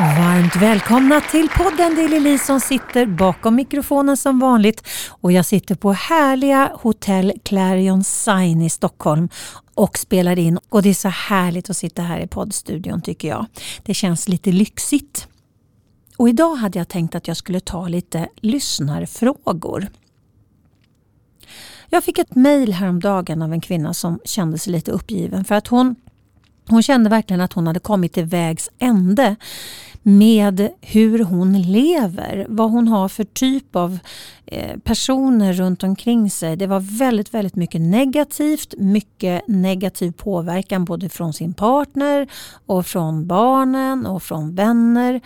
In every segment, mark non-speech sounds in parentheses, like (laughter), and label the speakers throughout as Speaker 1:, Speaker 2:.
Speaker 1: Varmt välkomna till podden. Det är Lili som sitter bakom mikrofonen som vanligt och jag sitter på härliga hotell Clarion Sign i Stockholm och spelar in och det är så härligt att sitta här i poddstudion tycker jag. Det känns lite lyxigt. Och idag hade jag tänkt att jag skulle ta lite lyssnarfrågor. Jag fick ett mejl häromdagen av en kvinna som kände sig lite uppgiven för att hon hon kände verkligen att hon hade kommit till vägs ände med hur hon lever, vad hon har för typ av eh, personer runt omkring sig. Det var väldigt, väldigt mycket negativt, mycket negativ påverkan både från sin partner och från barnen och från vänner.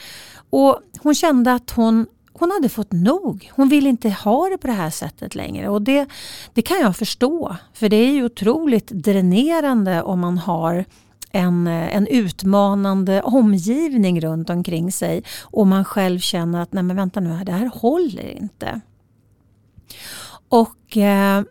Speaker 1: Och hon kände att hon hon hade fått nog. Hon vill inte ha det på det här sättet längre. Och det, det kan jag förstå. För det är ju otroligt dränerande om man har en, en utmanande omgivning runt omkring sig och man själv känner att nej men vänta nu, det här håller inte. Och eh,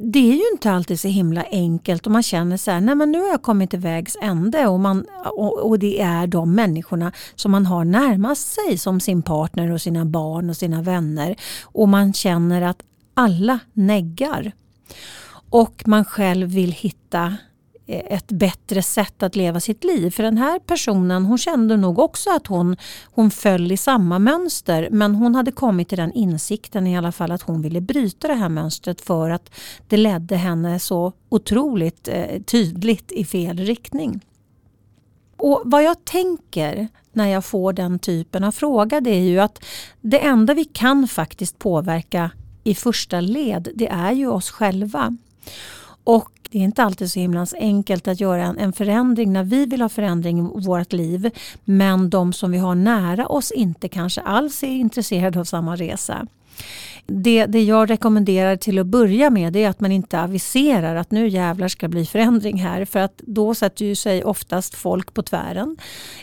Speaker 1: det är ju inte alltid så himla enkelt och man känner så här, nej men nu har jag kommit till vägs ände och, man, och, och, det är de människorna som man har närmast sig som sin partner och sina barn och sina vänner och man känner att alla neggar. Och man själv vill hitta Eh, ett bättre sätt att leva sitt liv. För den här personen hon kände nog också att hon, hon föll i samma mönster men hon hade kommit till den insikten i alla fall att hon ville bryta det här mönstret för att det ledde henne så otroligt eh, tydligt i fel riktning. Och Vad jag tänker när jag får den typen av fråga det är ju att det enda vi kan faktiskt påverka i första led det är ju oss själva. Och det är inte alltid så himla enkelt att göra en, en förändring när vi vill ha förändring i vårt liv men de som vi har nära oss inte kanske alls är intresserade av samma resa. Det, det jag rekommenderar till att börja med är att man inte aviserar att nu jävlar ska bli förändring här för att då sätter ju sig oftast folk på tvären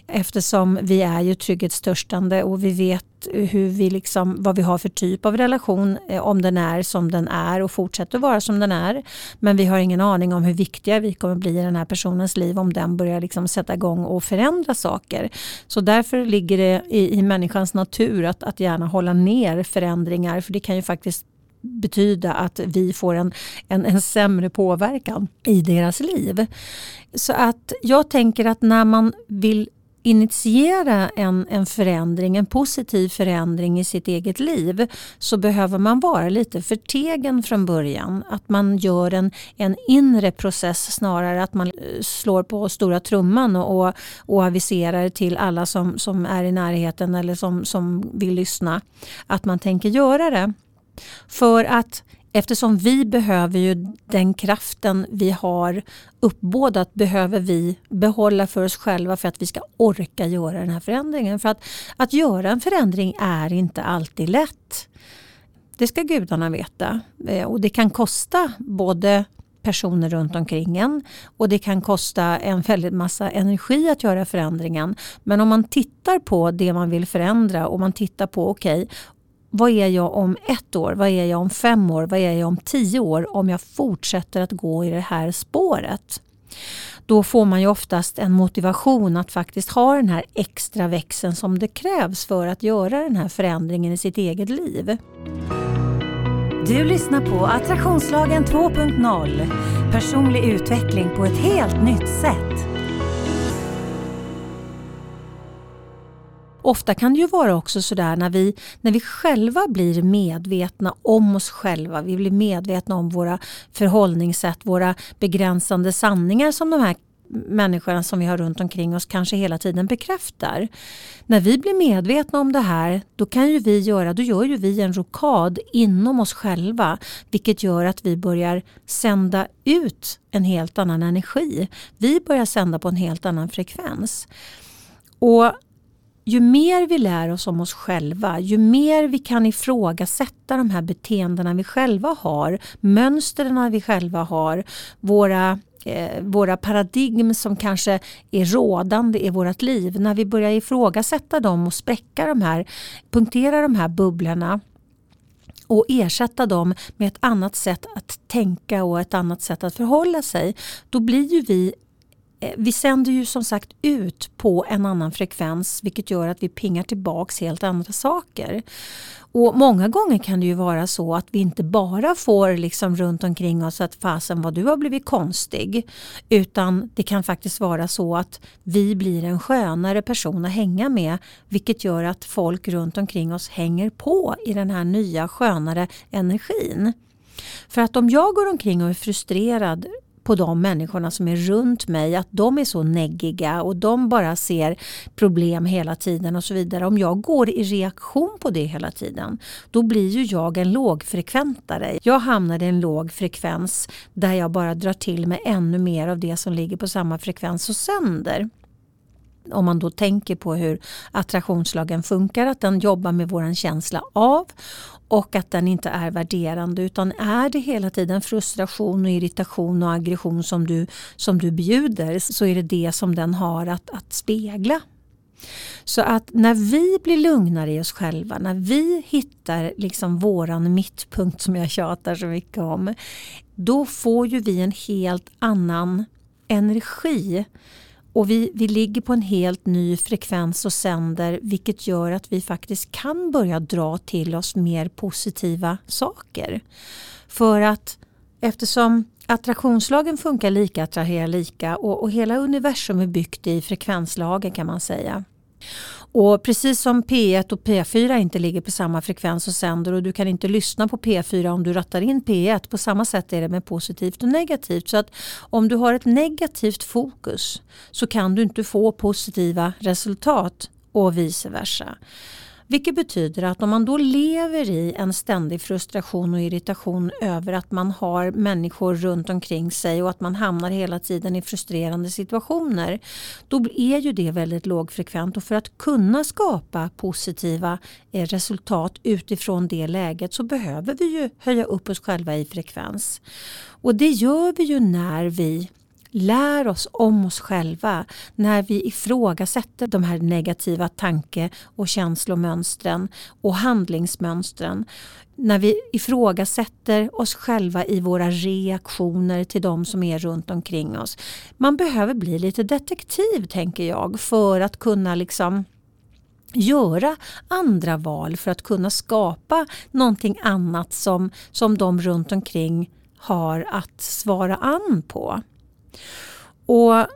Speaker 1: eftersom vi är ju trygghetstörstande och vi vet hur vi liksom, vad vi har för typ av relation, eh, om den är som den är och fortsätter vara som den är. Men vi har ingen aning om hur viktiga vi kommer bli i den här personens liv om den börjar liksom sätta igång och förändra saker. Så därför ligger det i, i människans natur att, att gärna hålla ner förändringar för det kan ju faktiskt betyda att vi får en, en, en sämre påverkan i deras liv. Så att jag tänker att när man vill initiera en, en förändring, en positiv förändring i sitt eget liv så behöver man vara lite förtegen från början. Att man gör en, en inre process snarare att man eh, slår på stora trumman och, och aviserar till alla som, som är i närheten eller som, som vill lyssna att man tänker göra det. För att Eftersom vi behöver ju den kraften vi har uppbådat behöver vi behålla för oss själva för att vi ska orka göra den här förändringen. För att, att göra en förändring är inte alltid lätt. Det ska gudarna veta. Eh, och det kan kosta både personer runt omkring en och det kan kosta en väldigt massa energi att göra förändringen. Men om man tittar på det man vill förändra och man tittar på okej, okay, vad är jag om ett år? Vad är jag om fem år? Vad är jag om tio år om jag fortsätter att gå i det här spåret? Då får man ju oftast en motivation att faktiskt ha den här extra växeln som det krävs för att göra den här förändringen i sitt eget liv. Du lyssnar på Attraktionslagen 2.0. Personlig utveckling på ett helt nytt sätt. Ofta kan det ju vara också sådär när vi, när vi själva blir medvetna om oss själva. Vi blir medvetna om våra förhållningssätt, våra begränsande sanningar som de här människorna som vi har runt omkring oss kanske hela tiden bekräftar. När vi blir medvetna om det här då kan ju vi göra, då gör ju vi en rokad inom oss själva vilket gör att vi börjar sända ut en helt annan energi. Vi börjar sända på en helt annan frekvens. Och ju mer vi lär oss om oss själva, ju mer vi kan ifrågasätta de här beteendena vi själva har, mönstren vi själva har, våra eh, våra paradigm som kanske är rådande i vårt liv. När vi börjar ifrågasätta dem och spräcka de här, punktera de här bubblorna och ersätta dem med ett annat sätt att tänka och ett annat sätt att förhålla sig. Då blir ju vi Eh, vi sänder ju som sagt ut på en annan frekvens vilket gör att vi pingar tillbaks helt andra saker. Och Många gånger kan det ju vara så att vi inte bara får liksom runt omkring oss att fasen vad du har blivit konstig. Utan det kan faktiskt vara så att vi blir en skönare person att hänga med vilket gör att folk runt omkring oss hänger på i den här nya skönare energin. För att om jag går omkring och är frustrerad på de människorna som är runt mig att de är så neggiga och de bara ser problem hela tiden och så vidare. Om jag går i reaktion på det hela tiden då blir ju jag en lågfrekventare. Jag hamnar i en låg frekvens där jag bara drar till mig ännu mer av det som ligger på samma frekvens och sänder om man då tänker på hur attraktionslagen funkar, att den jobbar med vår känsla av och att den inte är värderande utan är det hela tiden frustration och irritation och aggression som du, som du bjuder så är det det som den har att, att spegla. Så att när vi blir lugnare i oss själva, när vi hittar liksom våran mittpunkt som jag tjatar så mycket om, då får ju vi en helt annan energi och vi, vi ligger på en helt ny frekvens och sänder vilket gör att vi faktiskt kan börja dra till oss mer positiva saker. För att eftersom attraktionslagen funkar lika attraherar lika och, och hela universum är byggt i frekvenslagen kan man säga. Och precis som P1 och P4 inte ligger på samma frekvens och sänder och du kan inte lyssna på P4 om du rattar in P1. På samma sätt är det med positivt och negativt. Så att om du har ett negativt fokus så kan du inte få positiva resultat och vice versa. Vilket betyder att om man då lever i en ständig frustration och irritation över att man har människor runt omkring sig och att man hamnar hela tiden i frustrerande situationer. Då är ju det väldigt lågfrekvent och för att kunna skapa positiva eh, resultat utifrån det läget så behöver vi ju höja upp oss själva i frekvens. Och det gör vi ju när vi lär oss om oss själva när vi ifrågasätter de här negativa tanke och känslomönstren och handlingsmönstren. När vi ifrågasätter oss själva i våra reaktioner till de som är runt omkring oss. Man behöver bli lite detektiv tänker jag för att kunna liksom göra andra val för att kunna skapa någonting annat som, som de runt omkring har att svara an på. Och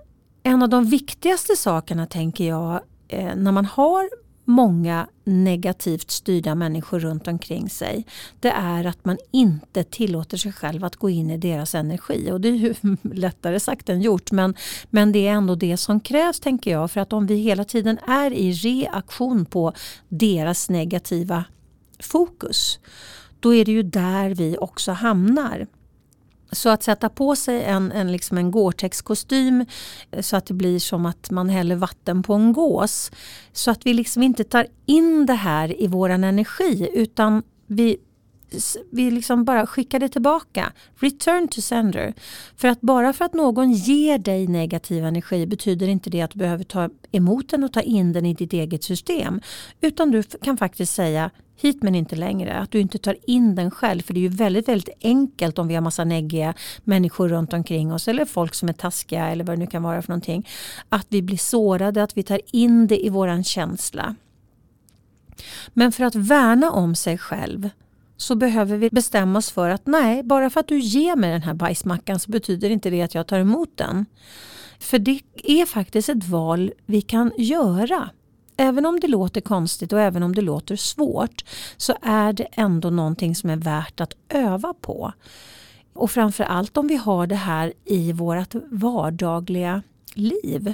Speaker 1: en av de viktigaste sakerna tänker jag eh, när man har många negativt styrda människor runt omkring sig det är att man inte tillåter sig själv att gå in i deras energi. Och det är ju (laughs) lättare sagt än gjort men, men det är ändå det som krävs tänker jag för att om vi hela tiden är i reaktion på deras negativa fokus då är det ju där vi också hamnar. Så att sätta på sig en, en, liksom en Gore-Tex-kostym eh, så att det blir som att man häller vatten på en gås. Så att vi liksom inte tar in det här i våran energi utan vi vi liksom bara skickar det tillbaka. Return to sender. För att bara för att någon ger dig negativ energi betyder inte det att du behöver ta emot den och ta in den i ditt eget system. Utan du kan faktiskt säga hit men inte längre. Att du inte tar in den själv. För det är ju väldigt, väldigt enkelt om vi har massa neggiga människor runt omkring oss eller folk som är taskiga eller vad det nu kan vara för någonting. Att vi blir sårade, att vi tar in det i våran känsla. Men för att värna om sig själv så behöver vi bestämma oss för att nej, bara för att du ger mig den här bajsmackan så betyder inte det att jag tar emot den. För det är faktiskt ett val vi kan göra. Även om det låter konstigt och även om det låter svårt så är det ändå någonting som är värt att öva på. Och framförallt om vi har det här i vårt vardagliga liv.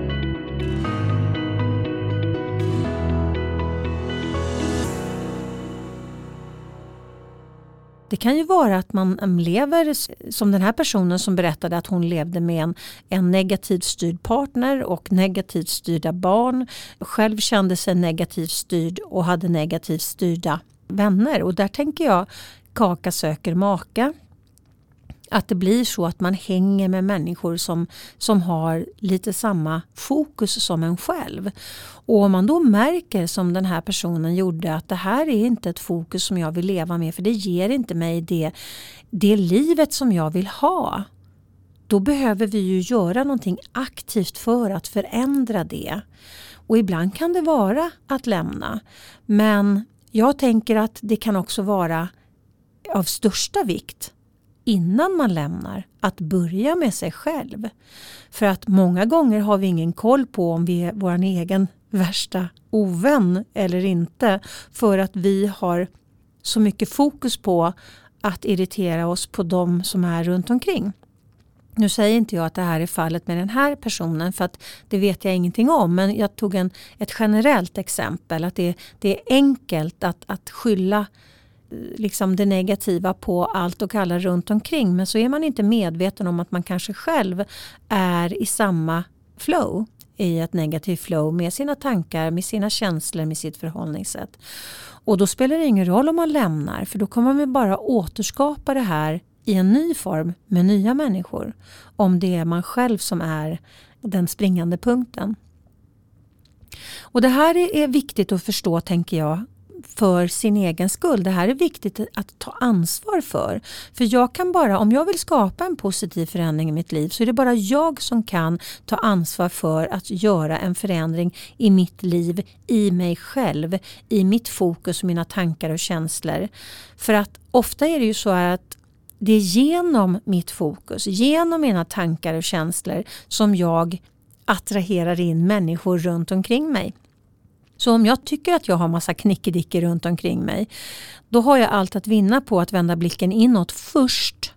Speaker 1: Det kan ju vara att man mm, lever som den här personen som berättade att hon levde med en, en negativt styrd partner och negativt styrda barn. Själv kände sig negativt styrd och hade negativt styrda vänner. Och där tänker jag kaka söker maka att det blir så att man hänger med människor som, som har lite samma fokus som en själv. Och om man då märker som den här personen gjorde att det här är inte ett fokus som jag vill leva med för det ger inte mig det, det livet som jag vill ha. Då behöver vi ju göra någonting aktivt för att förändra det. Och ibland kan det vara att lämna. Men jag tänker att det kan också vara av största vikt innan man lämnar att börja med sig själv. För att många gånger har vi ingen koll på om vi är vår egen värsta ovän eller inte. För att vi har så mycket fokus på att irritera oss på de som är runt omkring. Nu säger inte jag att det här är fallet med den här personen för att det vet jag ingenting om. Men jag tog en, ett generellt exempel. Att det, det är enkelt att, att skylla liksom det negativa på allt och alla runt omkring. Men så är man inte medveten om att man kanske själv är i samma flow i ett negativt flow med sina tankar, med sina känslor, med sitt förhållningssätt. Och då spelar det ingen roll om man lämnar för då kommer man bara återskapa det här i en ny form med nya människor. Om det är man själv som är den springande punkten. Och Det här är viktigt att förstå tänker jag för sin egen skull. Det här är viktigt att ta ansvar för. För jag kan bara, om jag vill skapa en positiv förändring i mitt liv så är det bara jag som kan ta ansvar för att göra en förändring i mitt liv, i mig själv, i mitt fokus, och mina tankar och känslor. För att ofta är det ju så att det är genom mitt fokus, genom mina tankar och känslor som jag attraherar in människor runt omkring mig. Så om jag tycker att jag har massa knickedickor runt omkring mig då har jag allt att vinna på att vända blicken inåt först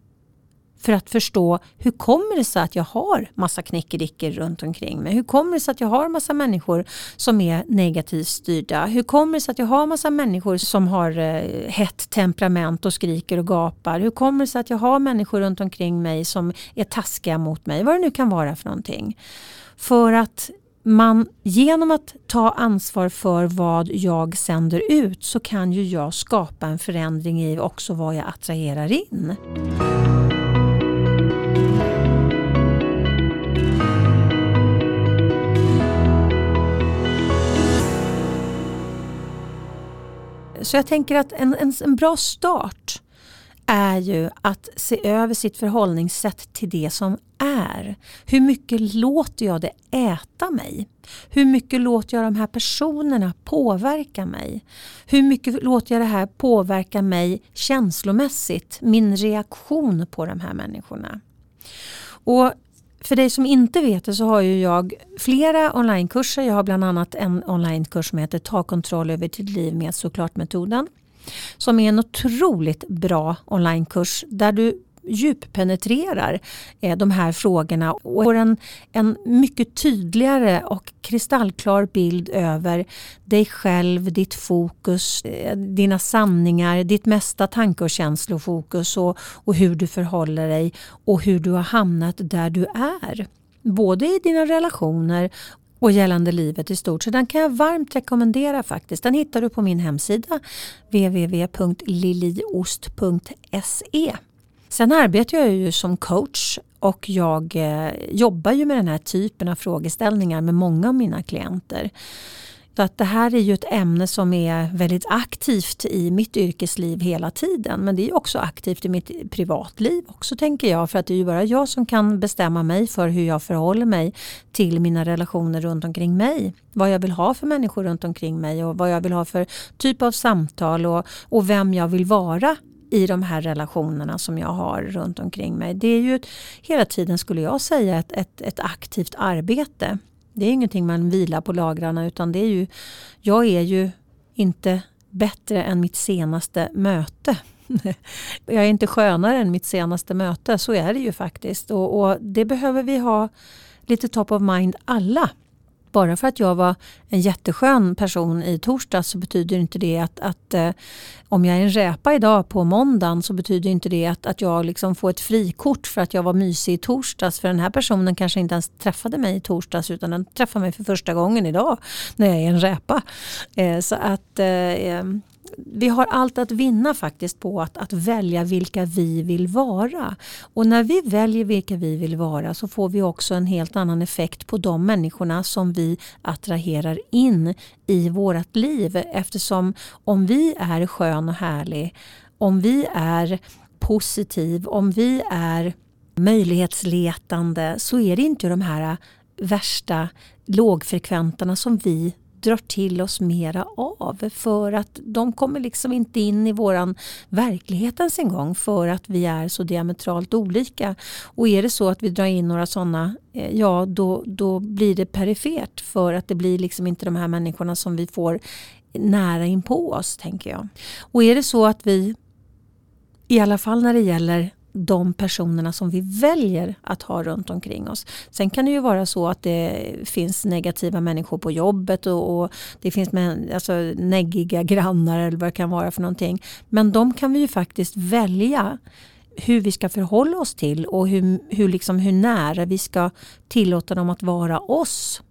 Speaker 1: för att förstå hur kommer det sig att jag har massa knickedickor runt omkring mig? Hur kommer det sig att jag har massa människor som är negativt styrda? Hur kommer det sig att jag har massa människor som har eh, hett temperament och skriker och gapar? Hur kommer det sig att jag har människor runt omkring mig som är taskiga mot mig? Vad det nu kan vara för någonting. För att man, genom att ta ansvar för vad jag sänder ut så kan ju jag skapa en förändring i också vad jag attraherar in. Så jag tänker att en, en, en bra start är ju att se över sitt förhållningssätt till det som är. Hur mycket låter jag det äta mig? Hur mycket låter jag de här personerna påverka mig? Hur mycket låter jag det här påverka mig känslomässigt? Min reaktion på de här människorna. Och för dig som inte vet det så har ju jag flera onlinekurser. Jag har bland annat en onlinekurs som heter Ta kontroll över ditt liv med såklart-metoden som är en otroligt bra onlinekurs där du djuppenetrerar eh, de här frågorna och får en, en mycket tydligare och kristallklar bild över dig själv, ditt fokus, eh, dina sanningar, ditt mesta tanke och känslofokus och, och hur du förhåller dig och hur du har hamnat där du är. Både i dina relationer och gällande livet i stort. Så den kan jag varmt rekommendera faktiskt. Den hittar du på min hemsida www.liliost.se. Sen arbetar jag ju som coach och jag eh, jobbar ju med den här typen av frågeställningar med många av mina klienter. Så att det här är ju ett ämne som är väldigt aktivt i mitt yrkesliv hela tiden. Men det är också aktivt i mitt privatliv också tänker jag. För att det är ju bara jag som kan bestämma mig för hur jag förhåller mig till mina relationer runt omkring mig. Vad jag vill ha för människor runt omkring mig och vad jag vill ha för typ av samtal och, och vem jag vill vara i de här relationerna som jag har runt omkring mig. Det är ju hela tiden skulle jag säga ett, ett, ett aktivt arbete. Det är ingenting man vilar på lagrarna utan det är ju, jag är ju inte bättre än mitt senaste möte. (laughs) jag är inte skönare än mitt senaste möte, så är det ju faktiskt. Och, och det behöver vi ha lite top of mind alla bara för att jag var en jätteskön person i torsdags så betyder inte det att, att eh, om jag är en räpa idag på måndagen så betyder inte det att, att jag liksom får ett frikort för att jag var mysig i torsdags. För den här personen kanske inte ens träffade mig i torsdags utan den träffar mig för första gången idag när jag är en räpa. Eh, så att eh, eh vi har allt att vinna faktiskt på att, att välja vilka vi vill vara. Och när vi väljer vilka vi vill vara så får vi också en helt annan effekt på de människorna som vi attraherar in i vårt liv. Eftersom om vi är skön och härlig, om vi är positiv, om vi är möjlighetsletande så är det inte de här värsta lågfrekventerna som vi drar till oss mera av för att de kommer liksom inte in i våran verklighet ens en gång för att vi är så diametralt olika. Och är det så att vi drar in några sådana, eh, ja då, då blir det perifert för att det blir liksom inte de här människorna som vi får nära in på oss tänker jag. Och är det så att vi i alla fall när det gäller de personerna som vi väljer att ha runt omkring oss. Sen kan det ju vara så att det finns negativa människor på jobbet och, och det finns med, alltså, neggiga grannar eller vad det kan vara för någonting. Men de kan vi ju faktiskt välja hur vi ska förhålla oss till och hur, hur, liksom, hur nära vi ska tillåta dem att vara oss.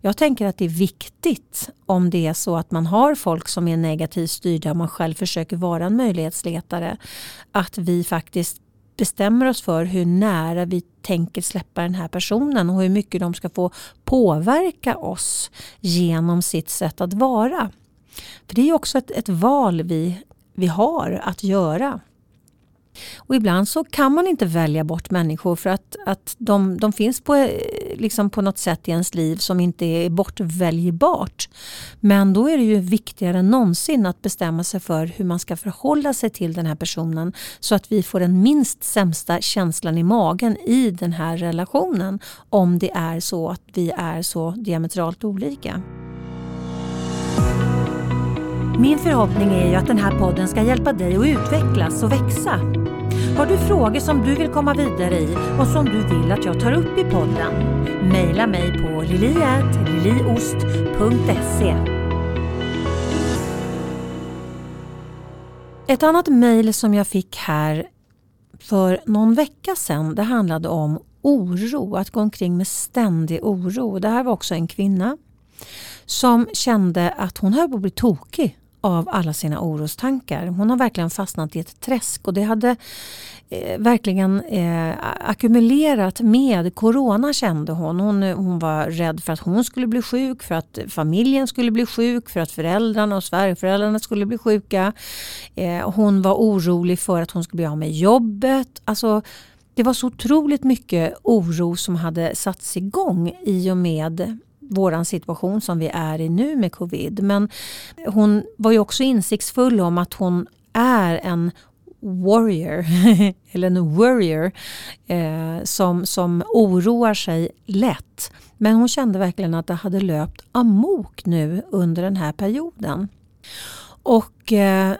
Speaker 1: Jag tänker att det är viktigt om det är så att man har folk som är negativt styrda och man själv försöker vara en möjlighetsletare. Att vi faktiskt bestämmer oss för hur nära vi tänker släppa den här personen och hur mycket de ska få påverka oss genom sitt sätt att vara. För Det är också ett, ett val vi, vi har att göra. Och ibland så kan man inte välja bort människor för att, att de, de finns på, eh, liksom på något sätt i ens liv som inte är bortväljbart. Men då är det ju viktigare än någonsin att bestämma sig för hur man ska förhålla sig till den här personen så att vi får den minst sämsta känslan i magen i den här relationen om det är så att vi är så diametralt olika. Min förhoppning är ju att den här podden ska hjälpa dig att utvecklas och växa. Har du frågor som du vill komma vidare i och som du vill att jag tar upp i podden? Maila mig på liliatliliost.se. Ett annat mejl som jag fick här för någon vecka sedan det handlade om oro, att gå omkring med ständig oro. Det här var också en kvinna som kände att hon höll på att bli tokig av alla sina orostankar. Hon har verkligen fastnat i ett träsk och det hade eh, verkligen eh, ackumulerat med corona kände hon. hon. Hon var rädd för att hon skulle bli sjuk, för att familjen skulle bli sjuk, för att föräldrarna och svärföräldrarna skulle bli sjuka. Eh, hon var orolig för att hon skulle bli av med jobbet. Alltså, det var så otroligt mycket oro som hade satts igång i och med våran situation som vi är i nu med covid. Men hon var ju också insiktsfull om att hon är en warrior, (laughs) eller en warrior, eh, som, som oroar sig lätt. Men hon kände verkligen att det hade löpt amok nu under den här perioden. Och eh,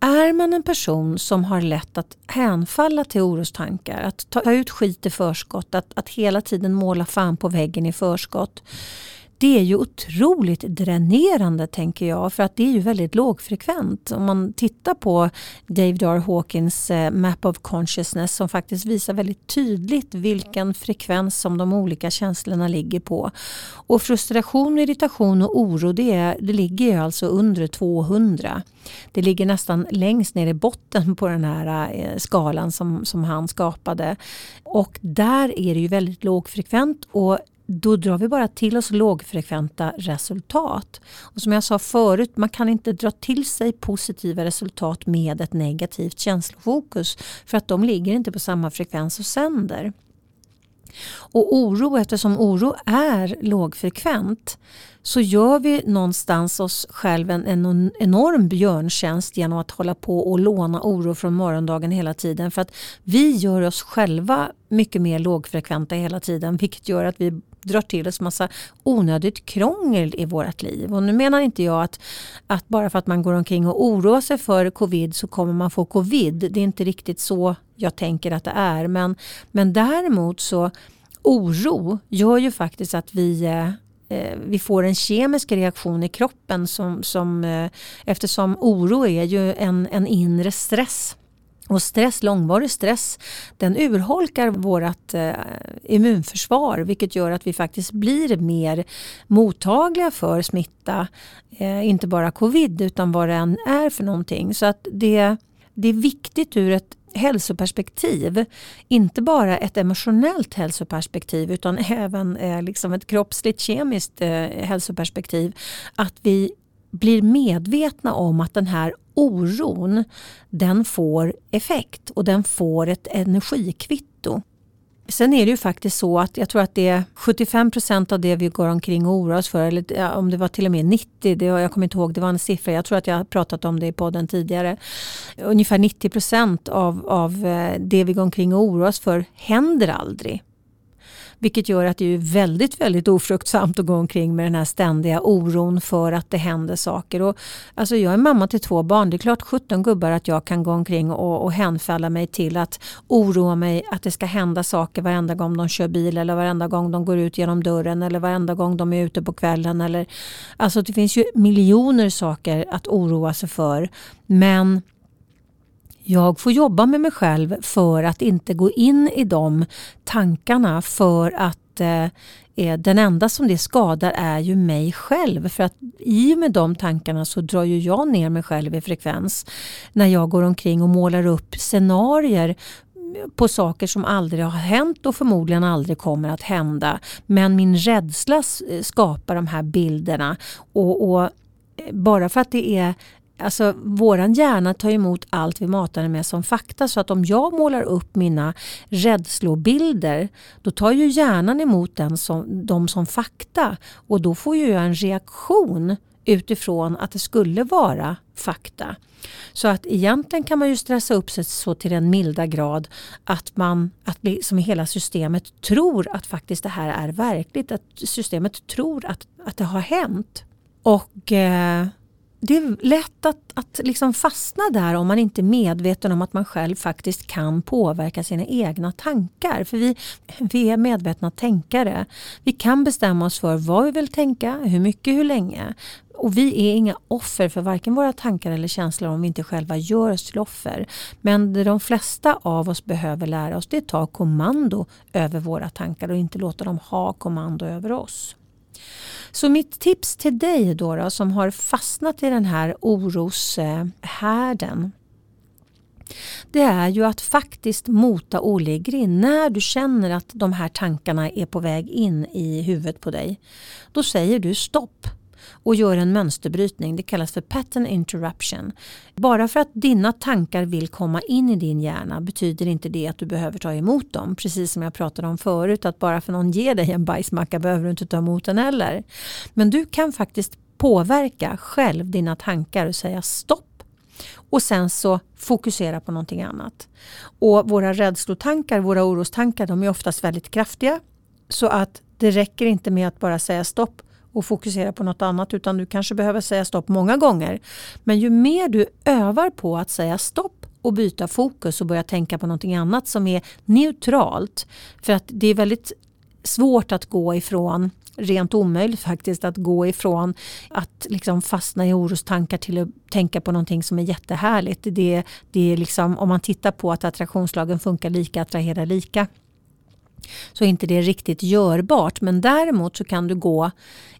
Speaker 1: är man en person som har lätt att hänfalla till orostankar, att ta ut skit i förskott, att, att hela tiden måla fan på väggen i förskott det är ju otroligt dränerande tänker jag för att det är ju väldigt lågfrekvent. Om man tittar på Dave R. Hawkins eh, Map of Consciousness som faktiskt visar väldigt tydligt vilken frekvens som de olika känslorna ligger på. Och frustration, irritation och oro det, är, det ligger alltså under 200. Det ligger nästan längst ner i botten på den här eh, skalan som, som han skapade. Och där är det ju väldigt lågfrekvent och då drar vi bara till oss lågfrekventa resultat. Och som jag sa förut, man kan inte dra till sig positiva resultat med ett negativt känslofokus för att de ligger inte på samma frekvens och sänder. Och oro, eftersom oro är lågfrekvent så gör vi någonstans oss själva en, enorm björntjänst genom att hålla på och låna oro från morgondagen hela tiden. För att vi gör oss själva mycket mer lågfrekventa hela tiden vilket gör att vi drar till oss massa onödigt krångel i vårt liv. Och nu menar inte jag att, att bara för att man går omkring och oroar sig för covid så kommer man få covid. Det är inte riktigt så jag tänker att det är. Men, men däremot så oro gör ju faktiskt att vi eh, eh vi får en kemisk reaktion i kroppen som, som eh, eftersom oro är ju en, en inre stress. Och stress, långvarig stress den urholkar vårt eh, immunförsvar vilket gör att vi faktiskt blir mer mottagliga för smitta. Eh, inte bara covid utan vad det än är för någonting. Så att det, det är viktigt ur ett hälsoperspektiv. Inte bara ett emotionellt hälsoperspektiv utan även eh, liksom ett kroppsligt kemiskt eh, hälsoperspektiv. Att vi blir medvetna om att den här oron den får effekt och den får ett energikvitto. Sen är det ju faktiskt så att jag tror att det är 75 procent av det vi går omkring och oroar oss för, eller om det var till och med 90, det var, jag kommer inte ihåg, det var en siffra, jag tror att jag har pratat om det i podden tidigare. Ungefär 90 procent av, av eh, det vi går omkring och oroar oss för händer aldrig. Vilket gör att det är väldigt, väldigt ofruktsamt att gå omkring med den här ständiga oron för att det händer saker. Och, alltså jag är mamma till två barn. Det är klart 17 gubbar att jag kan gå omkring och, och hänfalla mig till att oroa mig att det ska hända saker varenda gång de kör bil eller varenda gång de går ut genom dörren eller varenda gång de är ute på kvällen. Eller, alltså det finns ju miljoner saker att oroa sig för. Men jag får jobba med mig själv för att inte gå in i de tankarna för att eh, eh, den enda som det skadar är ju mig själv. För att i och med de tankarna så drar ju jag ner mig själv i frekvens. När jag går omkring och målar upp scenarier på saker som aldrig har hänt och förmodligen aldrig kommer att hända. Men min rädsla eh, skapar de här bilderna. och, och eh, bara för att det är Alltså, våran hjärna tar emot allt vi matar den med som fakta. Så att om jag målar upp mina rädslobilder då tar ju hjärnan emot den som, dem som fakta. Och då får ju jag en reaktion utifrån att det skulle vara fakta. Så att egentligen kan man ju stressa upp sig så till den milda grad att man, att liksom hela systemet tror att faktiskt det här är verkligt. Att systemet tror att, att det har hänt. Och eh, det är lätt att, att liksom fastna där om man inte är medveten om att man själv faktiskt kan påverka sina egna tankar. För vi, vi är medvetna tänkare. Vi kan bestämma oss för vad vi vill tänka, hur mycket, hur länge. Och vi är inga offer för varken våra tankar eller känslor om vi inte själva gör oss till offer. Men det de flesta av oss behöver lära oss det är att ta kommando över våra tankar och inte låta dem ha kommando över oss. Så mitt tips till dig då, då som har fastnat i den här oroshärden det är ju att faktiskt mota Olle i grind. När du känner att de här tankarna är på väg in i huvudet på dig. Då säger du stopp och gör en mönsterbrytning. Det kallas för pattern interruption. Bara för att dina tankar vill komma in i din hjärna betyder inte det att du behöver ta emot dem. Precis som jag pratade om förut att bara för någon ger dig en bajsmacka behöver du inte ta emot den heller. Men du kan faktiskt påverka själv dina tankar och säga stopp och sen så fokusera på någonting annat. Och våra rädslotankar, våra orostankar, de är oftast väldigt kraftiga. Så att det räcker inte med att bara säga stopp och fokusera på något annat utan du kanske behöver säga stopp många gånger. Men ju mer du övar på att säga stopp och byta fokus och börja tänka på någonting annat som är neutralt. För att det är väldigt svårt att gå ifrån rent omöjligt faktiskt att gå ifrån att liksom fastna i orostankar till att tänka på någonting som är jättehärligt. Det, det är liksom, om man tittar på att attraktionslagen funkar lika, attraherar lika så är inte det riktigt görbart. Men däremot så kan du gå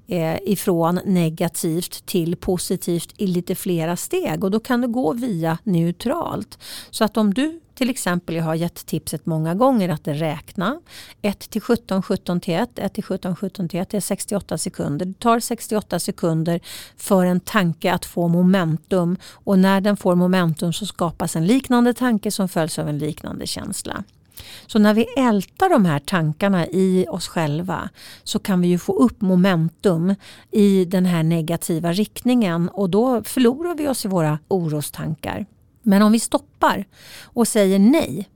Speaker 1: eh, ifrån negativt till positivt i lite flera steg och då kan du gå via neutralt. Så att om du till exempel, jag har gett tipset många gånger att räkna 1 till 17, 17 till 1, 1 till 17, 17 till 1 Det är 68 sekunder. Det tar 68 sekunder för en tanke att få momentum och när den får momentum så skapas en liknande tanke som följs av en liknande känsla. Så när vi ältar de här tankarna i oss själva så kan vi ju få upp momentum i den här negativa riktningen och då förlorar vi oss i våra orostankar. Men om vi stoppar och säger nej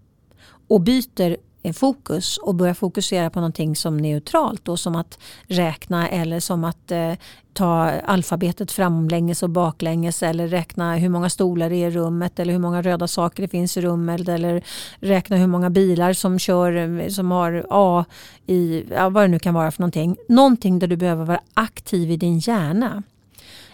Speaker 1: och byter fokus och börja fokusera på någonting som neutralt då, som att räkna eller som att eh, ta alfabetet framlänges och baklänges eller räkna hur många stolar det är i rummet eller hur många röda saker det finns i rummet eller räkna hur många bilar som kör eh, som har A i ja, vad det nu kan vara för någonting. Någonting där du behöver vara aktiv i din hjärna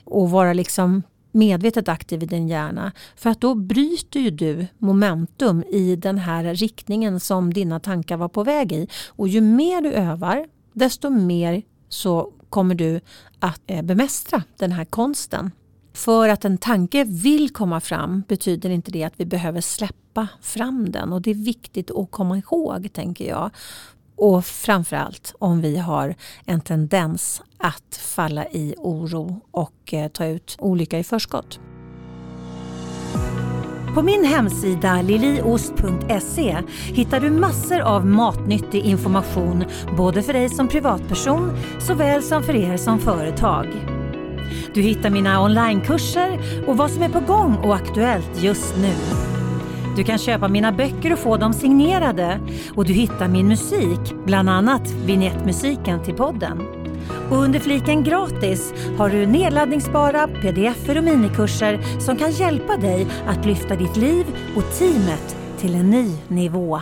Speaker 1: och vara liksom medvetet aktiv i din hjärna. För att då bryter ju du momentum i den här riktningen som dina tankar var på väg i. Och ju mer du övar, desto mer så kommer du att eh, bemästra den här konsten. För att en tanke vill komma fram betyder inte det att vi behöver släppa fram den. Och det är viktigt att komma ihåg, tänker jag. Och framförallt om vi har en tendens att falla i oro och eh, ta ut olycka i förskott.
Speaker 2: På min hemsida liliost.se hittar du massor av matnyttig information både för dig som privatperson såväl som för er som företag. Du hittar mina onlinekurser och vad som är på gång och aktuellt just nu. Du kan köpa mina böcker och få dem signerade och du hittar min musik, bland annat vignettmusiken till podden. Och under fliken gratis har du nedladdningsbara pdf och minikurser som kan hjälpa dig att lyfta ditt liv och teamet till en ny nivå.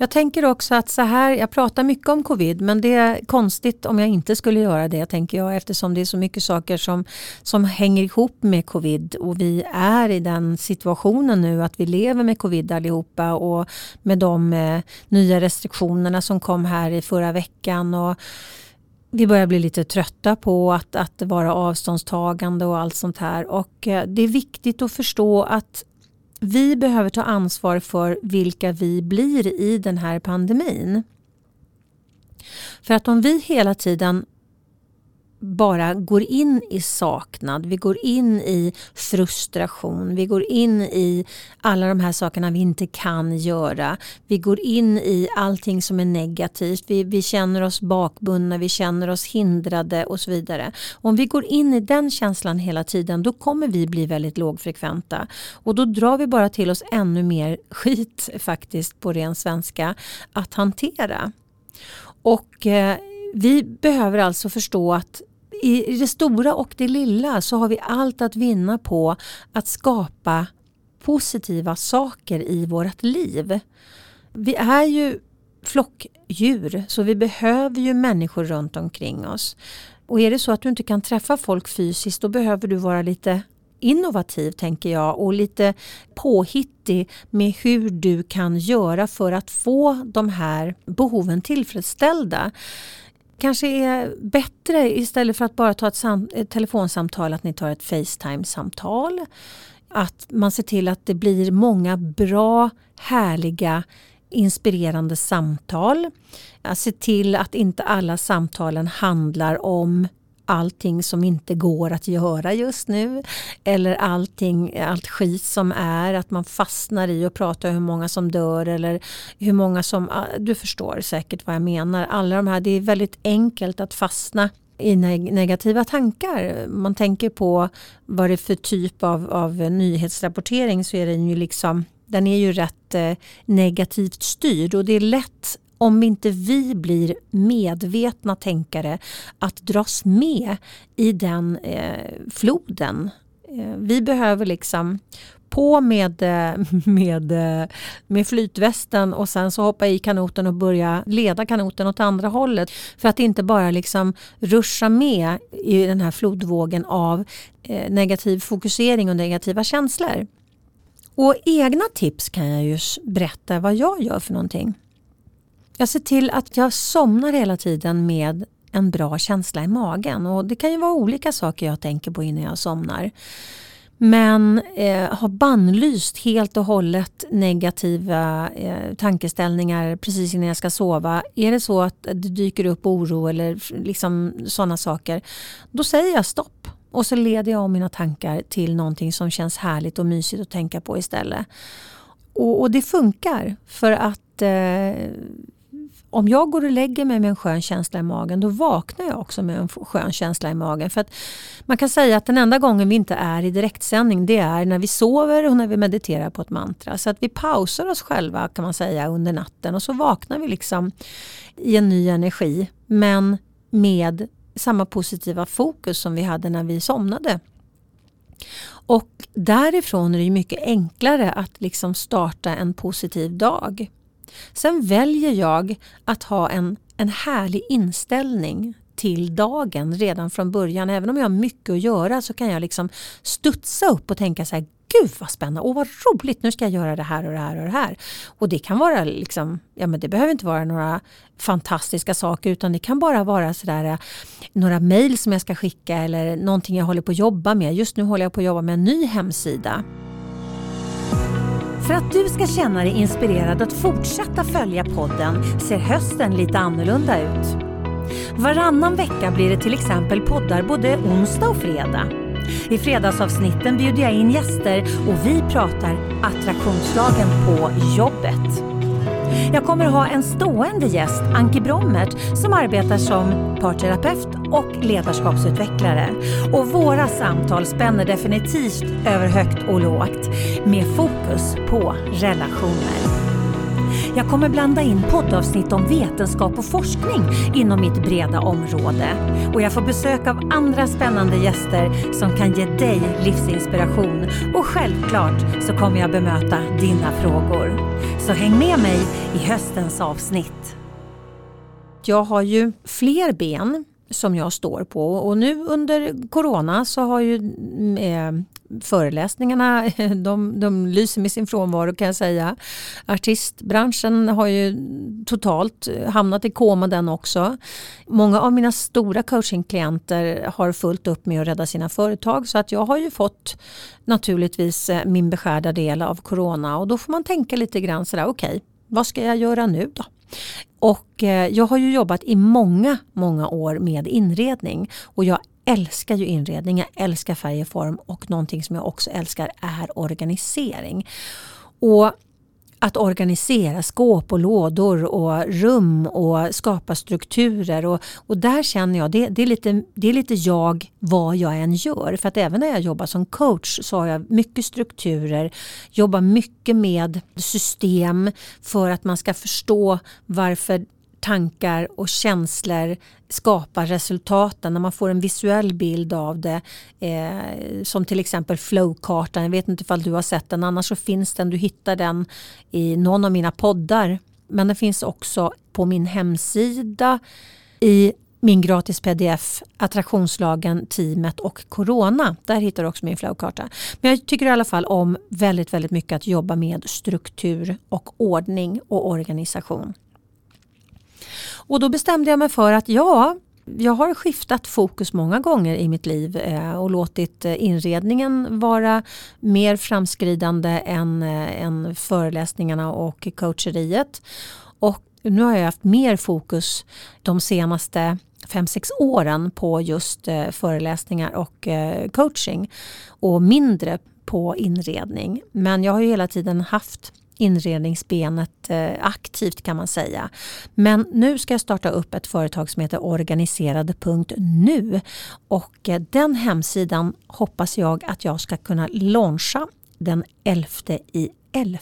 Speaker 1: Jag tänker också att så här, jag pratar mycket om covid men det är konstigt om jag inte skulle göra det tänker jag eftersom det är så mycket saker som, som hänger ihop med covid och vi är i den situationen nu att vi lever med covid allihopa och med de eh, nya restriktionerna som kom här i förra veckan. Och, vi börjar bli lite trötta på att, att vara avståndstagande och allt sånt här. Och eh, det är viktigt att förstå att vi behöver ta ansvar för vilka vi blir i den här pandemin. För att om vi hela tiden bara går in i saknad, vi går in i frustration, vi går in i alla de här sakerna vi inte kan göra. Vi går in i allting som är negativt, vi, vi känner oss bakbundna, vi känner oss hindrade och så vidare. Om vi går in i den känslan hela tiden då kommer vi bli väldigt lågfrekventa och då drar vi bara till oss ännu mer skit (laughs) faktiskt på ren svenska att hantera. Och eh, vi behöver alltså förstå att i det stora och det lilla så har vi allt att vinna på att skapa positiva saker i vårt liv. Vi är ju flockdjur så vi behöver ju människor runt omkring oss. Och är det så att du inte kan träffa folk fysiskt då behöver du vara lite innovativ tänker jag och lite påhittig med hur du kan göra för att få de här behoven tillfredsställda kanske är bättre istället för att bara ta ett, ett telefonsamtal att ni tar ett Facetime-samtal. Att man ser till att det blir många bra, härliga inspirerande samtal. Att se till att inte alla samtalen handlar om allting som inte går att göra just nu. Eller allting, allt skit som är, att man fastnar i och pratar hur många som dör eller hur många som, ah, du förstår säkert vad jag menar. Alla de här, det är väldigt enkelt att fastna i negativa tankar. Man tänker på vad det är för typ av, av nyhetsrapportering så är den ju liksom den är ju rätt eh, negativt styrd och det är lätt om inte vi blir medvetna tänkare att dras med i den eh, floden. Eh, vi behöver liksom på med, eh, (laughs) med, eh, med flytvästen och sen så hoppa i kanoten och börja leda kanoten åt andra hållet. För att inte bara liksom ruscha med i den här flodvågen av eh, negativ fokusering och negativa känslor. Och egna tips kan jag ju berätta vad jag gör för någonting. Jag ser till att jag somnar hela tiden med en bra känsla i magen. Och Det kan ju vara olika saker jag tänker på innan jag somnar. Men eh, har bannlyst helt och hållet negativa eh, tankeställningar precis innan jag ska sova. Är det så att det dyker upp oro eller liksom sådana saker, då säger jag stopp. Och så leder jag om mina tankar till någonting som känns härligt och mysigt att tänka på istället. Och, och det funkar för att eh, om jag går och lägger mig med en skön känsla i magen då vaknar jag också med en skön känsla i magen. För att Man kan säga att den enda gången vi inte är i direktsändning det är när vi sover och när vi mediterar på ett mantra. Så att vi pausar oss själva kan man säga under natten och så vaknar vi liksom i en ny energi men med samma positiva fokus som vi hade när vi somnade. Och därifrån är det mycket enklare att liksom starta en positiv dag. Sen väljer jag att ha en, en härlig inställning till dagen redan från början. Även om jag har mycket att göra så kan jag liksom studsa upp och tänka så här, gud vad spännande, åh vad roligt, nu ska jag göra det här och det här och det här. Och det kan vara liksom, ja men det behöver inte vara några fantastiska saker utan det kan bara vara sådär eh, några mejl som jag ska skicka eller någonting jag håller på att jobba med. Just nu håller jag på att jobba med en ny hemsida.
Speaker 2: För att du ska känna dig inspirerad att fortsätta följa podden ser hösten lite annorlunda ut. Varannan vecka blir det till exempel poddar både onsdag och fredag. I fredagsavsnitten bjuder jag in gäster och vi pratar attraktionslagen på jobbet. Jag kommer ha en stående gäst, Anki Brommert, som arbetar som parterapeut och ledarskapsutvecklare. Och våra samtal spänner definitivt över högt och lågt med fokus på relationer. Jag kommer blanda in poddavsnitt om vetenskap och forskning inom mitt breda område. Och jag får besök av andra spännande gäster som kan ge dig livsinspiration. Och självklart så kommer jag bemöta dina frågor. Så häng med mig i höstens avsnitt.
Speaker 1: Jag har ju fler ben som jag står på och nu under corona så har ju mm, eh, föreläsningarna (laughs) de, de lyser med sin frånvaro kan jag säga. Artistbranschen har ju totalt hamnat i koma den också. Många av mina stora coachingklienter har fullt upp med att rädda sina företag så att jag har ju fått naturligtvis eh, min beskärda del av corona och då får man tänka lite grann sådär okej okay, vad ska jag göra nu då? Och eh, jag har ju jobbat i många, många år med inredning och jag älskar ju inredning, jag älskar färg och form och någonting som jag också älskar är organisering. Och att organisera skåp och lådor och rum och skapa strukturer. Och, och där känner jag, det, det, är lite, det är lite jag vad jag än gör. För att även när jag jobbar som coach så har jag mycket strukturer, jobbar mycket med system för att man ska förstå varför tankar och känslor skapar resultaten, när man får en visuell bild av det. Eh, som till exempel flowkartan, jag vet inte ifall du har sett den, annars så finns den, du hittar den i någon av mina poddar. Men den finns också på min hemsida i min gratis pdf Attraktionslagen, teamet och Corona. Där hittar du också min flowkarta. Men jag tycker i alla fall om väldigt, väldigt mycket att jobba med struktur och ordning och organisation. Och då bestämde jag mig för att ja, jag har skiftat fokus många gånger i mitt liv eh, och låtit eh, inredningen vara mer framskridande än, eh, än föreläsningarna och coacheriet. Och nu har jag haft mer fokus de senaste fem sex åren på just föreläsningar och coaching och mindre på inredning. Men jag har ju hela tiden haft inredningsbenet eh, aktivt kan man säga. Men nu ska jag starta upp ett företag som heter organiserade.nu och eh, den hemsidan hoppas jag att jag ska kunna launcha den 11 i 11.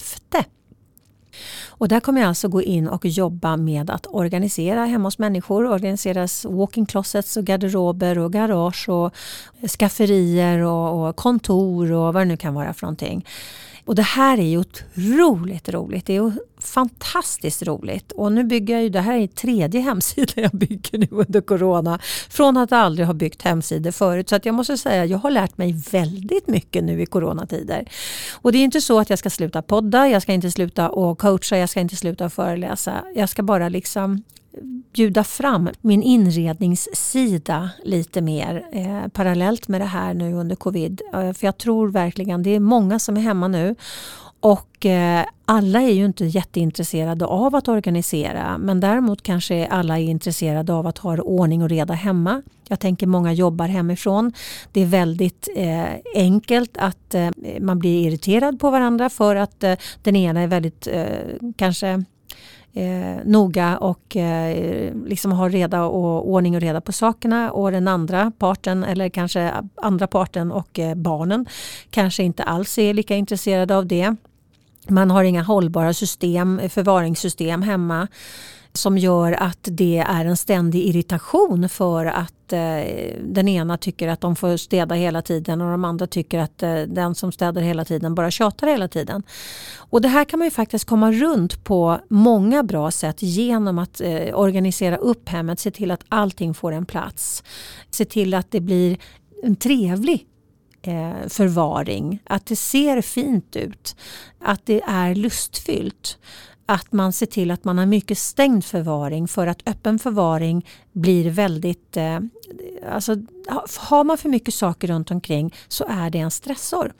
Speaker 1: Och där kommer jag alltså gå in och jobba med att organisera hemma hos människor. Organiseras walking closets och garderober och garage och eh, skafferier och, och kontor och vad det nu kan vara för någonting. Och det här är ju otroligt roligt. Det är fantastiskt roligt. Och nu bygger jag ju, det här är tredje (laughs) hemsidan jag bygger nu under Corona. Från att aldrig ha byggt hemsidor förut. Så att jag måste säga, jag har lärt mig väldigt mycket nu i coronatider. Och det är inte så att jag ska sluta podda, jag ska inte sluta och coacha, jag ska inte sluta föreläsa. Jag ska bara liksom bjuda fram min inredningssida lite mer eh, parallellt med det här nu under covid. Eh, för jag tror verkligen, det är många som är hemma nu och eh, alla är ju inte jätteintresserade av att organisera men däremot kanske alla är intresserade av att ha ordning och reda hemma. Jag tänker många jobbar hemifrån. Det är väldigt eh, enkelt att eh, man blir irriterad på varandra för att eh, den ena är väldigt eh, kanske eh, noga och eh, liksom har reda och ordning och reda på sakerna och den andra parten eller kanske andra parten och eh, barnen kanske inte alls är lika intresserade av det. Man har inga hållbara system, förvaringssystem hemma som gör att det är en ständig irritation för att eh, den ena tycker att de får städa hela tiden och de andra tycker att eh, den som städar hela tiden bara tjatar hela tiden. Och det här kan man ju faktiskt komma runt på många bra sätt genom att eh, organisera upp hemmet, se till att allting får en plats. Se till att det blir en trevlig Eh, förvaring, att det ser fint ut, att det är lustfyllt att man ser till att man har mycket stängd förvaring för att öppen förvaring blir väldigt... Eh, alltså, har man för mycket saker runt omkring så är det en stressor.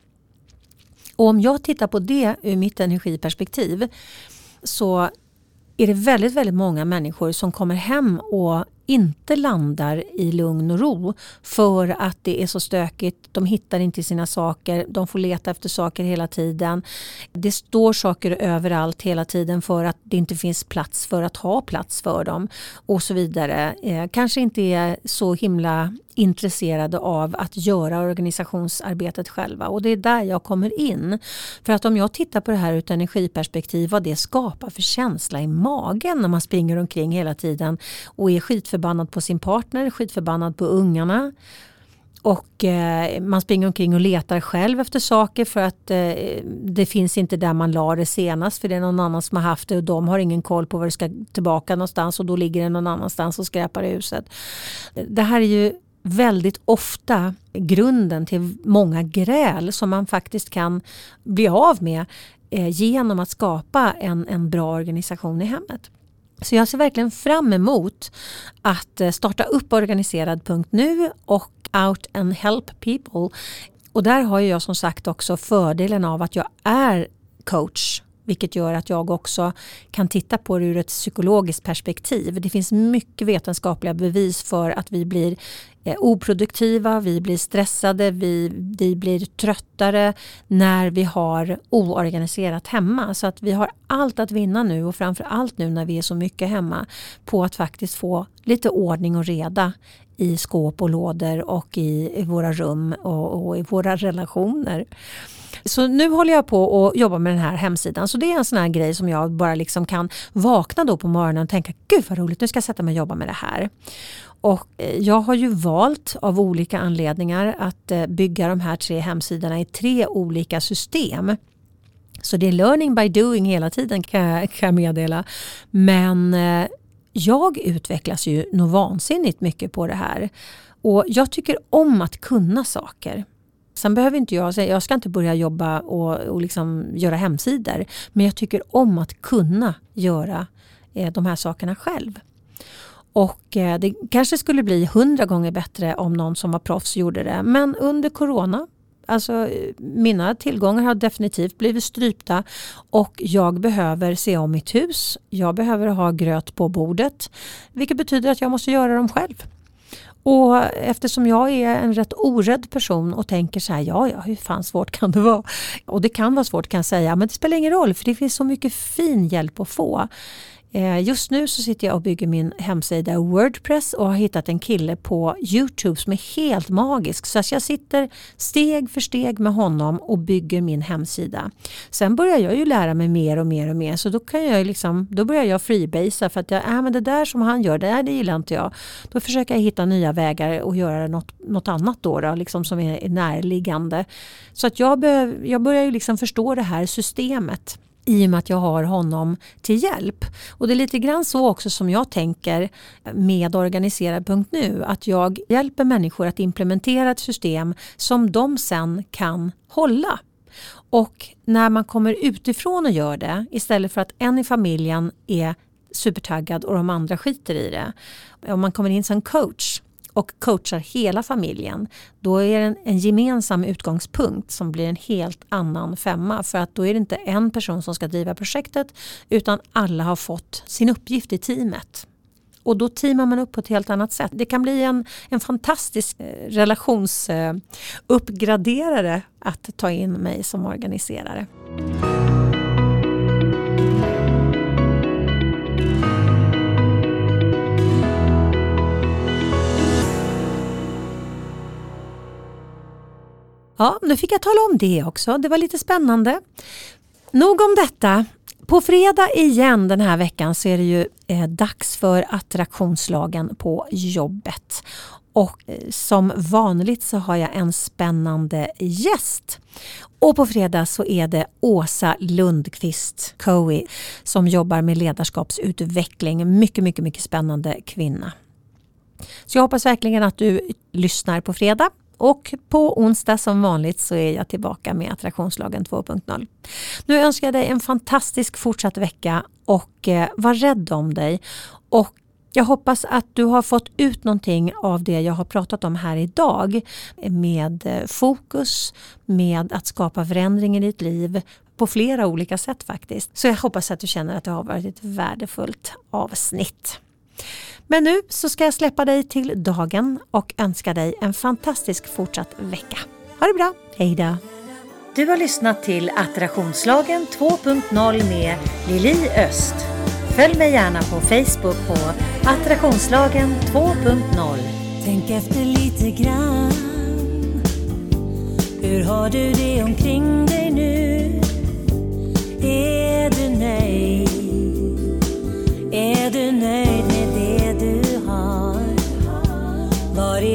Speaker 1: Och om jag tittar på det ur mitt energiperspektiv så är det väldigt, väldigt många människor som kommer hem och inte landar i lugn och ro för att det är så stökigt. De hittar inte sina saker, de får leta efter saker hela tiden. Det står saker överallt hela tiden för att det inte finns plats för att ha plats för dem och så vidare. Eh, kanske inte är så himla intresserade av att göra organisationsarbetet själva och det är där jag kommer in. För att om jag tittar på det här ur ett energiperspektiv vad det skapar för känsla i magen när man springer omkring hela tiden och är skitförbannad på sin partner, skitförbannad på ungarna och eh, man springer omkring och letar själv efter saker för att eh, det finns inte där man la det senast för det är någon annan som har haft det och de har ingen koll på var det ska tillbaka någonstans och då ligger det någon annanstans och skräpar i huset. Det här är ju väldigt ofta grunden till många gräl som man faktiskt kan bli av med eh, genom att skapa en, en bra organisation i hemmet. Så jag ser verkligen fram emot att eh, starta upp organiserad.nu och Out and Help People. Och där har jag som sagt också fördelen av att jag är coach vilket gör att jag också kan titta på det ur ett psykologiskt perspektiv. Det finns mycket vetenskapliga bevis för att vi blir eh, oproduktiva, vi blir stressade, vi, vi blir tröttare när vi har oorganiserat hemma. Så att vi har allt att vinna nu och framför allt nu när vi är så mycket hemma på att faktiskt få lite ordning och reda i skåp och lådor och i, i våra rum och, och i våra relationer. Så nu håller jag på och jobbar med den här hemsidan. Så det är en sån här grej som jag bara liksom kan vakna då på morgonen och tänka gud vad roligt, nu ska jag sätta mig och jobba med det här. Och eh, jag har ju valt av olika anledningar att eh, bygga de här tre hemsidorna i tre olika system. Så det är learning by doing hela tiden kan jag, meddela. Men eh, jag utvecklas ju nog vansinnigt mycket på det här. Och jag tycker om att kunna saker. Sen behöver inte jag, jag ska inte börja jobba och, och liksom göra hemsidor. Men jag tycker om att kunna göra eh, de här sakerna själv. Och eh, det kanske skulle bli hundra gånger bättre om någon som var proffs gjorde det. Men under corona Alltså, mina tillgångar har definitivt blivit strypta och jag behöver se om mitt hus. Jag behöver ha gröt på bordet vilket betyder att jag måste göra dem själv. Och eftersom jag är en rätt orädd person och tänker så här, ja, ja, hur fan svårt kan det vara? Och det kan vara svårt kan jag säga, men det spelar ingen roll för det finns så mycket fin hjälp att få. Eh, just nu så sitter jag och bygger min hemsida Wordpress och har hittat en kille på Youtube som är helt magisk. Så jag sitter steg för steg med honom och bygger min hemsida. Sen börjar jag ju lära mig mer och mer och mer så då, kan jag liksom, då börjar jag freebasea för att jag, äh, men det där som han gör, det, här, det gillar inte jag. Då försöker jag hitta nya vägar och göra något, något annat då, då liksom som är närliggande. Så att jag, behöv, jag börjar ju liksom förstå det här systemet i och med att jag har honom till hjälp. Och det är lite grann så också som jag tänker med organiserad.nu. Att jag hjälper människor att implementera ett system som de sen kan hålla. Och när man kommer utifrån och gör det istället för att en i familjen är supertaggad och de andra skiter i det. Om man kommer in som coach och coachar hela familjen, då är det en, en, gemensam utgångspunkt som blir en helt annan femma. För att då är det inte en person som ska driva projektet utan alla har fått sin uppgift i teamet. Och då teamar man upp på ett helt annat sätt. Det kan bli en, en fantastisk eh, relationsuppgraderare eh, att ta in mig som organiserare. Ja, nu fick jag tala om det också. Det var lite spännande. Nog om detta. På fredag igen den här veckan så är det ju eh, dags för attraktionslagen på jobbet. Och eh, som vanligt så har jag en spännande gäst. Och på fredag så är det Åsa Lundqvist Coe som jobbar med ledarskapsutveckling. Mycket, mycket, mycket spännande kvinna. Så jag hoppas verkligen att du lyssnar på fredag. Och på onsdag som vanligt så är jag tillbaka med Attraktionslagen 2.0. Nu önskar jag dig en fantastisk fortsatt vecka och eh, var rädd om dig. Och jag hoppas att du har fått ut någonting av det jag har pratat om här idag med eh, fokus, med att skapa förändring i ditt liv på flera olika sätt faktiskt. Så jag hoppas att du känner att det har varit ett värdefullt avsnitt. Men nu så ska jag släppa dig till dagen och önska dig en fantastisk fortsatt vecka. Ha det bra, hejdå!
Speaker 2: Du har lyssnat till Attraktionslagen 2.0 med Lili Öst. Följ mig gärna på Facebook på Attraktionslagen 2.0.
Speaker 3: Tänk efter lite grann. Hur har du det omkring dig nu? Är du nöjd?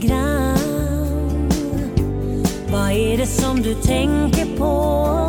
Speaker 3: grann. Vad är det som du tänker på